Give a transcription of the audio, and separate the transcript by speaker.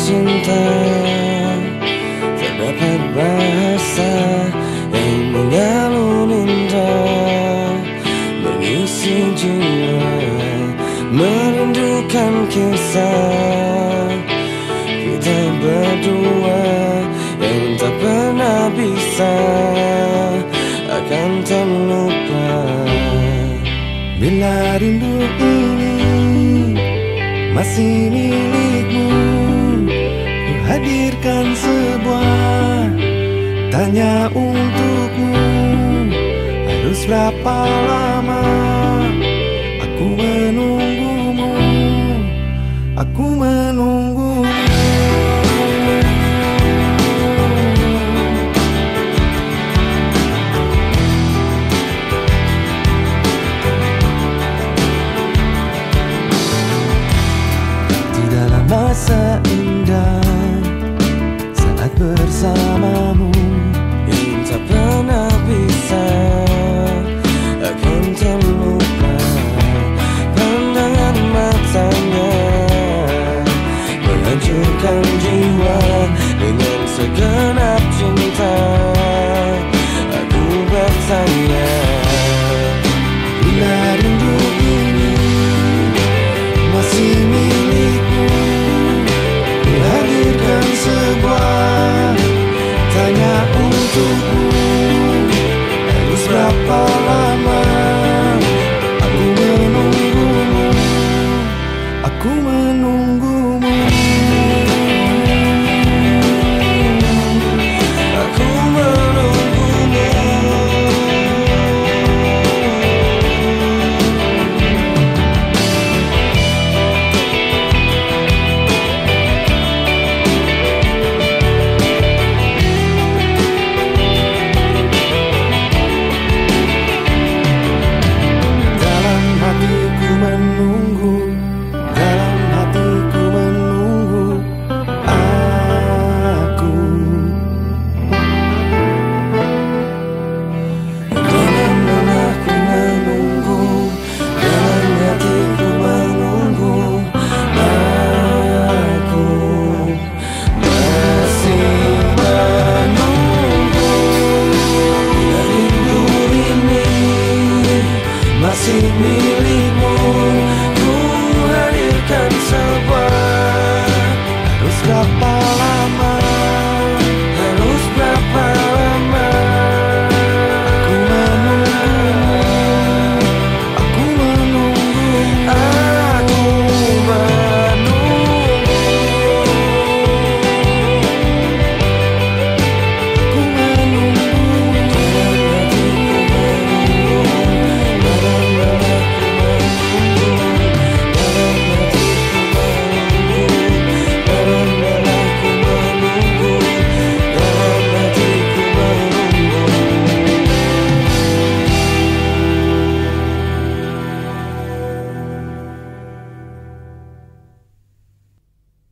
Speaker 1: cinta Terdapat bahasa yang mengalun indah Mengisi jiwa Merindukan kisah. Kita berdua yang tak pernah bisa Akan terlupa.
Speaker 2: Bila rindu ini masih milikmu Ku hadirkan sebuah tanya untukmu. Harus berapa lama aku menunggumu? Aku menunggumu bersamamu.
Speaker 1: Yang tak pernah bisa Akan terlupa Pandangan matanya. Menghancurkan jiwa Dengan segenap
Speaker 2: untukmu Harus berapa